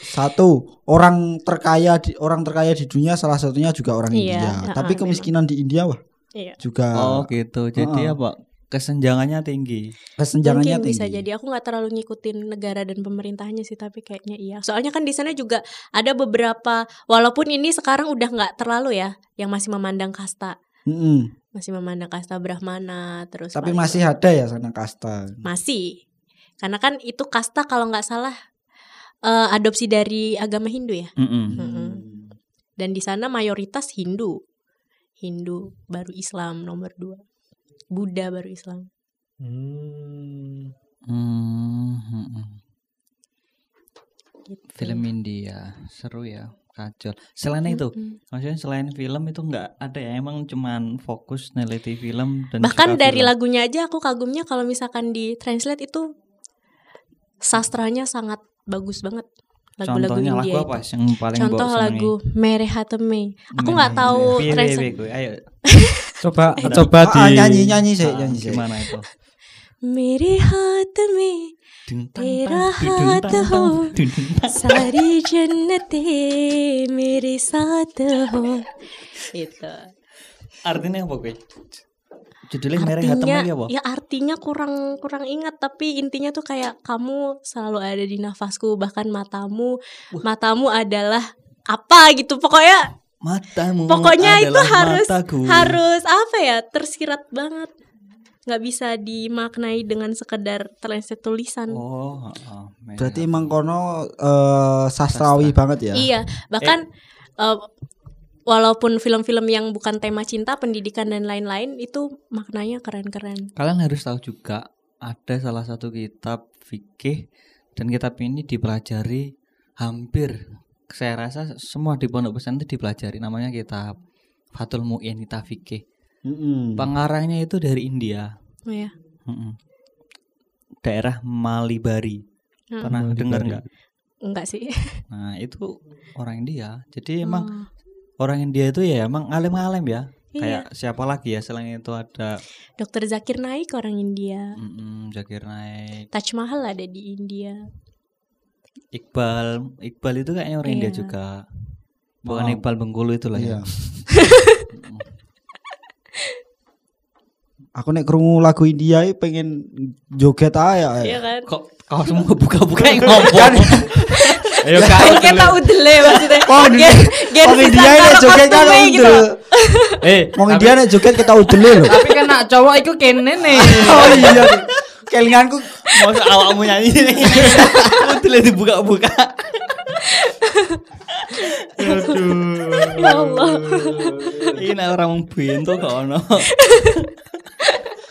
C: Satu, orang terkaya di orang terkaya di dunia salah satunya juga orang
A: Iya,
C: India. Tapi kemiskinan di India wah
A: Iya.
C: juga
B: oh gitu. Jadi
C: Heeh.
B: apa? Kesenjangannya tinggi.
C: kesenjangannya
A: Mungkin
C: tinggi.
A: bisa jadi aku nggak terlalu ngikutin negara dan pemerintahnya sih tapi kayaknya iya. Soalnya kan di sana juga ada beberapa walaupun ini sekarang udah nggak terlalu ya yang masih memandang kasta,
C: Mm-mm.
A: masih memandang kasta Brahmana terus
C: Tapi masih ada ya sana kasta.
A: masih. Karena kan itu kasta kalau nggak salah eh, adopsi dari agama Hindu ya.
B: Mm-mm.
A: Mm-mm. Dan di sana mayoritas Hindu. Hindu baru Islam nomor dua. Buddha baru Islam.
D: Hmm.
B: Hmm.
A: Gitu.
B: Film India seru ya, kacau. Selain itu,
A: Mm-mm.
B: maksudnya selain film itu nggak ada ya? Emang cuman fokus neliti film dan
A: Bahkan dari
B: film?
A: lagunya aja aku kagumnya kalau misalkan di translate itu sastranya sangat bagus banget. Lagu-lagu
B: Contohnya lagu apa
A: itu.
B: yang paling
A: Contoh lagu Mere Hateme. Aku nggak tahu
B: gue? Ayo. *laughs*
D: Coba coba
C: Ah,
D: di
C: nyanyi nyanyi sih,
B: Ah,
C: nyanyi sih.
B: gimana itu? *laughs*
A: Mere Hateme ho.
B: dudung, tang.
A: Sari jannate mere sath ho. Itu.
B: Artinya apa gue? Judulnya merah hatem
A: Artinya
B: lagi apa?
A: ya artinya kurang kurang ingat. Tapi intinya tuh kayak kamu selalu ada di nafasku bahkan matamu. Matamu adalah apa gitu. Pokoknya
B: Matamu
A: Pokoknya itu harus
B: mataku.
A: harus apa ya tersirat banget. Nggak bisa dimaknai dengan sekedar translate tulisan.
B: Oh, oh,
C: Berarti emang kono eh, sastrawi banget ya.
A: iya bahkan eh, walaupun film-film yang bukan tema cinta pendidikan dan lain-lain itu maknanya keren-keren
B: Kalian harus tahu juga ada salah satu kitab fikih dan kitab ini dipelajari hampir saya rasa semua di pondok pesantren itu dipelajari namanya kitab Fatul Mu'in kitab fikih.
C: Mm-mm.
B: Pengarangnya itu dari India.
A: oh ya
B: Mm-mm. Daerah Malibari.
A: Hmm.
B: Pernah
D: Malibari.
B: dengar nggak?
A: Enggak sih.
B: Nah, itu orang India. Jadi emang
A: Oh,
B: orang India itu ya emang alim-alim ya.
A: Iya.
B: Kayak siapa lagi ya selain itu ada
A: Dokter Zakir Naik orang India.
B: mm-mm, Zakir Naik,
A: Taj Mahal ada di India.
B: Iqbal. Iqbal itu kayaknya orang India
A: Iya.
B: juga. Bukan
C: Oh.
B: Iqbal Bengkulu itu lah
C: Iya.
B: ya. *laughs*
C: Aku nek krungu lagu India iki pengen joget aja.
A: Iya kan?
B: Kok kau semua buka-buka *laughs* yang ngomong.
D: Ayo kak.
A: Kan kita udele maksudnya.
C: Oh,
A: Gen,
C: nek
A: karo
C: joget kan
A: kostumnya gitu.
C: udel.
D: Eh,
C: Wong India nek joget kita udele lho.
D: tapi kan nak cowok iku kene nih. *laughs*
C: Oh iya. Kelinganku
B: Mau awakmu nyanyi. *laughs* Udah dibuka-buka.
A: Ya Allah.
B: Ini orang bintu kok ono.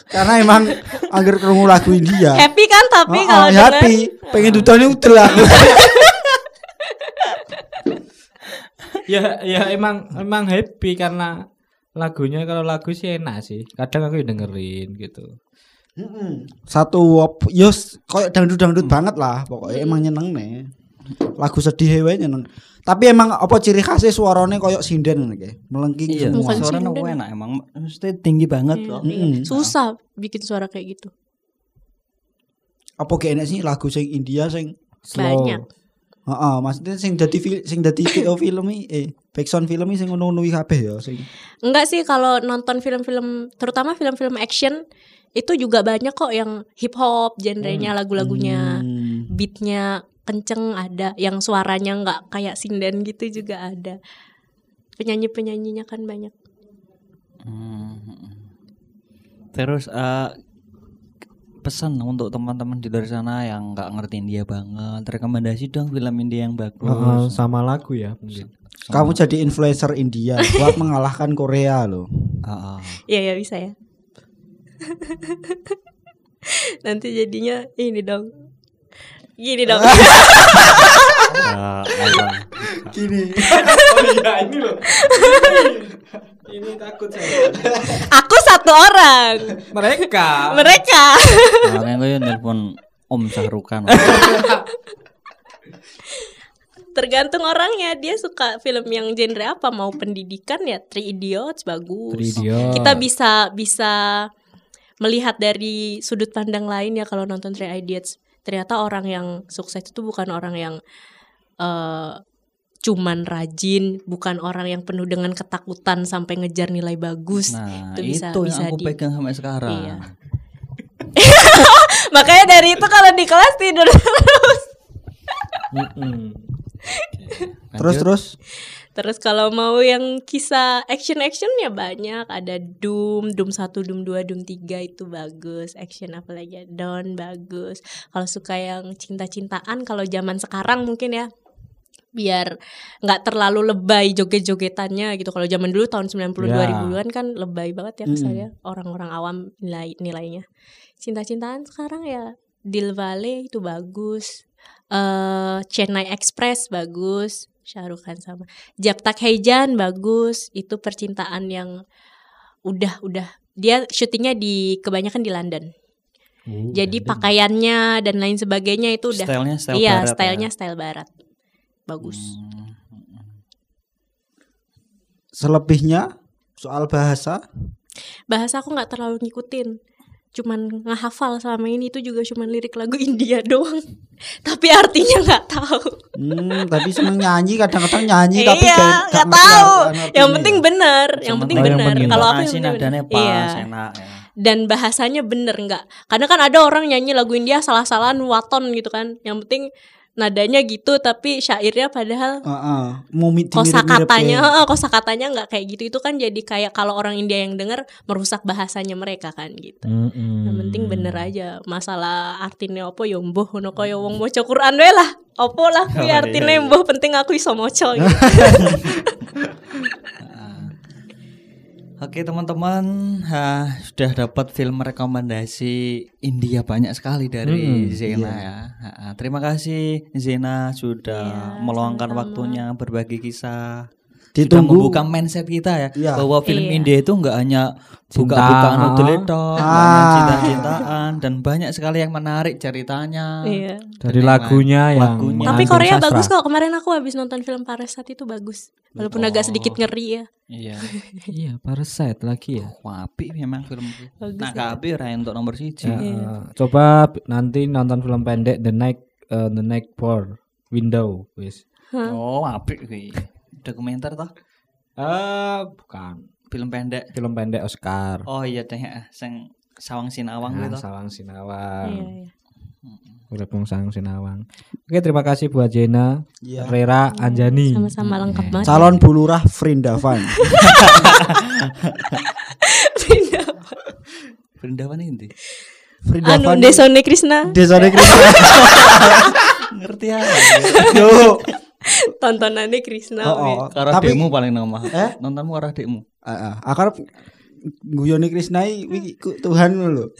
C: karena emang angger krungu lagu India.
A: Happy kan tapi
C: Oh,
A: kalau
C: oh,
A: denger.
C: happy. Pengen dudane udel aku. *laughs*
D: ya ya emang emang happy karena lagunya kalau lagu sih enak sih. Kadang aku dengerin gitu.
C: Satu yos koyo dangdut-dangdut banget lah pokoknya emang nyeneng nih. Lagu sedih wae nyeneng. Tapi emang apa ciri khasnya suaranya koyo sinden iki. Melengking
B: Iya,
C: semua.
A: Sinden.
B: enak emang. Mesti tinggi banget
A: Iya,
B: loh.
C: Mm-mm.
A: Susah bikin suara kayak gitu.
C: Apa kayak enak sih lagu sing India sing
D: Slow.
A: Banyak.
C: Heeh, maksudnya sing dadi sing dadi *coughs* VO film iki eh backsound film iki sing ngono-ngono kabeh ya sing.
A: Enggak sih kalau nonton film-film terutama film-film action itu juga banyak kok yang hip hop genrenya lagu-lagunya
C: Hmm.
A: beatnya kenceng ada yang suaranya nggak kayak sinden gitu juga ada penyanyi penyanyinya kan banyak
B: Hmm. Terus eh, pesan untuk teman-teman di luar sana yang nggak ngerti India banget, rekomendasi dong film India yang bagus.
D: Heeh, sama lagu ya mungkin.
C: Kamu jadi influencer India buat *laughs* mengalahkan Korea loh.
B: Ah, ah.
A: Iya ya bisa ya *laughs* nanti jadinya ini dong gini dong *laughs*
B: apa?
C: Gini.
D: Oh iya ini loh. Ini takut saya.
A: aku satu orang
D: Mereka.
A: mereka
B: Makanya gue nelpon Om Sahrukan.
A: tergantung orangnya dia suka film yang genre apa mau pendidikan ya Three Idiots bagus
D: Three Idiots.
A: kita bisa bisa melihat dari sudut pandang lain ya kalau nonton Three Idiots ternyata orang yang sukses itu bukan orang yang eh, cuman rajin bukan orang yang penuh dengan ketakutan sampai ngejar nilai bagus.
B: Nah,
A: Itu
B: itu,
A: bisa-
B: yang
A: bisa
B: aku
A: di-
B: pegang sampai sekarang.
A: Iya. *laughs* makanya dari itu kalau di kelas tidur terus. *laughs*
C: Terus terus?
A: Terus kalau mau yang kisah action-action ya banyak. Ada Doom, Doom 1, Doom 2, Doom 3 itu bagus. Action apalagi? Dawn bagus. Kalau suka yang cinta-cintaan Kalau zaman sekarang mungkin ya Biar nggak terlalu lebay joget-jogetannya gitu. Kalau zaman dulu tahun 90
D: Ya.
A: 2000-an kan lebay banget ya kesannya Orang-orang awam nilai nilainya. Cinta-cintaan sekarang ya Deal Valley itu bagus eh Chennai Express bagus Shahrukh Khan sama Japtak Heijan bagus. Itu percintaan yang udah udah. Dia syutingnya di kebanyakan di London.
D: Oh,
A: jadi
D: London.
A: pakaiannya dan lain sebagainya itu udah
B: Stylenya style
A: iya
B: barat
A: stylenya
B: ya.
A: style barat bagus.
B: Hmm.
C: selebihnya soal bahasa?
A: Bahasa aku nggak terlalu ngikutin. Cuman ngehafal selama ini itu juga cuman lirik lagu India *laughs* doang. Tapi artinya nggak tahu.
C: Hmm, tapi seneng nyanyi kadang-kadang nyanyi tapi
A: iya
C: kayak
A: nggak tahu yang
C: ya.
A: penting bener yang penting bener
D: penting
A: kalau aku yang penting
B: pas,
A: iya.
B: enak ya.
A: dan bahasanya bener nggak? Karena kan ada orang nyanyi lagu India salah-salahan waton gitu kan. Yang penting nadanya gitu tapi syairnya padahal
C: Heeh, mau mi-
A: kosa
C: dimirip-mirip
A: katanya
C: kayak-
A: kosa katanya nggak kayak gitu itu kan jadi kayak kalau orang India yang denger merusak bahasanya mereka kan gitu
D: Mm-mm.
A: yang penting bener aja masalah artinya apa ya mbuh ngono kaya wong maca Quran wae lah opo lah kuwi
B: Oh,
A: artine
B: iya, iya.
A: mbuh penting aku iso maca gitu. *laughs*
B: Oke teman-teman, ha, sudah dapat film rekomendasi India banyak sekali dari
D: Hmm,
B: Zena ya. Ha, ha, terima kasih Zena sudah
A: Iya,
B: meluangkan
A: sama-sama.
B: waktunya berbagi kisah. Sudah
C: Ditunggu.
B: membuka mindset kita ya
C: Iya.
B: bahwa film
A: Iya.
B: India itu enggak hanya buka-bukaan
D: ah.
B: utuletok,
C: Ah.
B: cinta-cintaan dan banyak sekali yang menarik ceritanya.
A: Iya.
D: Dari lagunya yang
B: lagunya.
A: Tapi Korea
D: sastra.
A: bagus kok. Kemarin aku habis nonton film Parasite itu bagus. Walaupun agak sedikit ngeri ya.
B: Iya. *laughs*
D: Iya, Parasite lagi ya.
B: Wah, apik memang film itu.
A: Bagus
B: Nah,
A: ya.
B: apik Ray, untuk nomor siji.
D: Ya,
A: Iya.
D: eh, coba nanti nonton film pendek The Night eh, The Night Door Window wis.
B: Oh, apik kuwi. Dokumenter toh?
D: Eh, bukan.
B: Film pendek.
D: Film pendek Oscar.
B: Oh iya teh, eh, sing Sawang Sinawang
D: Nah,
B: gitu.
D: Sawang Sinawang.
A: Iya, iya.
D: Urip Sawang Sinawang. Oke, terima kasih buat Jena,
C: Iya.
D: Rera, Anjani.
A: Sama-sama lengkap banget.
C: Calon bulurah Frindavan. *laughs*
B: Vrindavan ini.
A: Anu
C: Frindavan.
A: Desone Krishna
C: Desa Krishna. *laughs*
B: Ngerti ya?
C: Yo. *laughs*
A: tontonannya Krishna.
C: Oh, oh.
B: Karo
C: Tapi
B: adekmu paling nama.
C: Eh?
B: Nontonmu karo adekmu.
C: Heeh. Aku arep guyone Krishna iki ku Tuhan lho.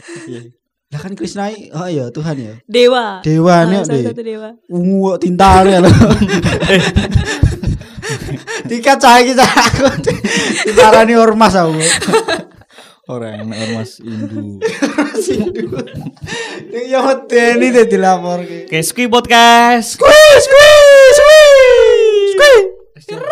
C: Lah kan Krishna iki- oh iya Tuhan ya.
A: Dewa.
C: Dewa
A: Ah,
C: nih
A: salah
C: deh.
A: satu dewa.
C: Ungu kok tintane lho. *laughs* Tiket cah iki cah aku. Diparani ormas aku.
B: Orang ormas Hindu. *laughs*
C: Ning yo medeni dadi laporke.
B: Oke, Squid Podcast.
C: Squeeze, squeeze, Esta...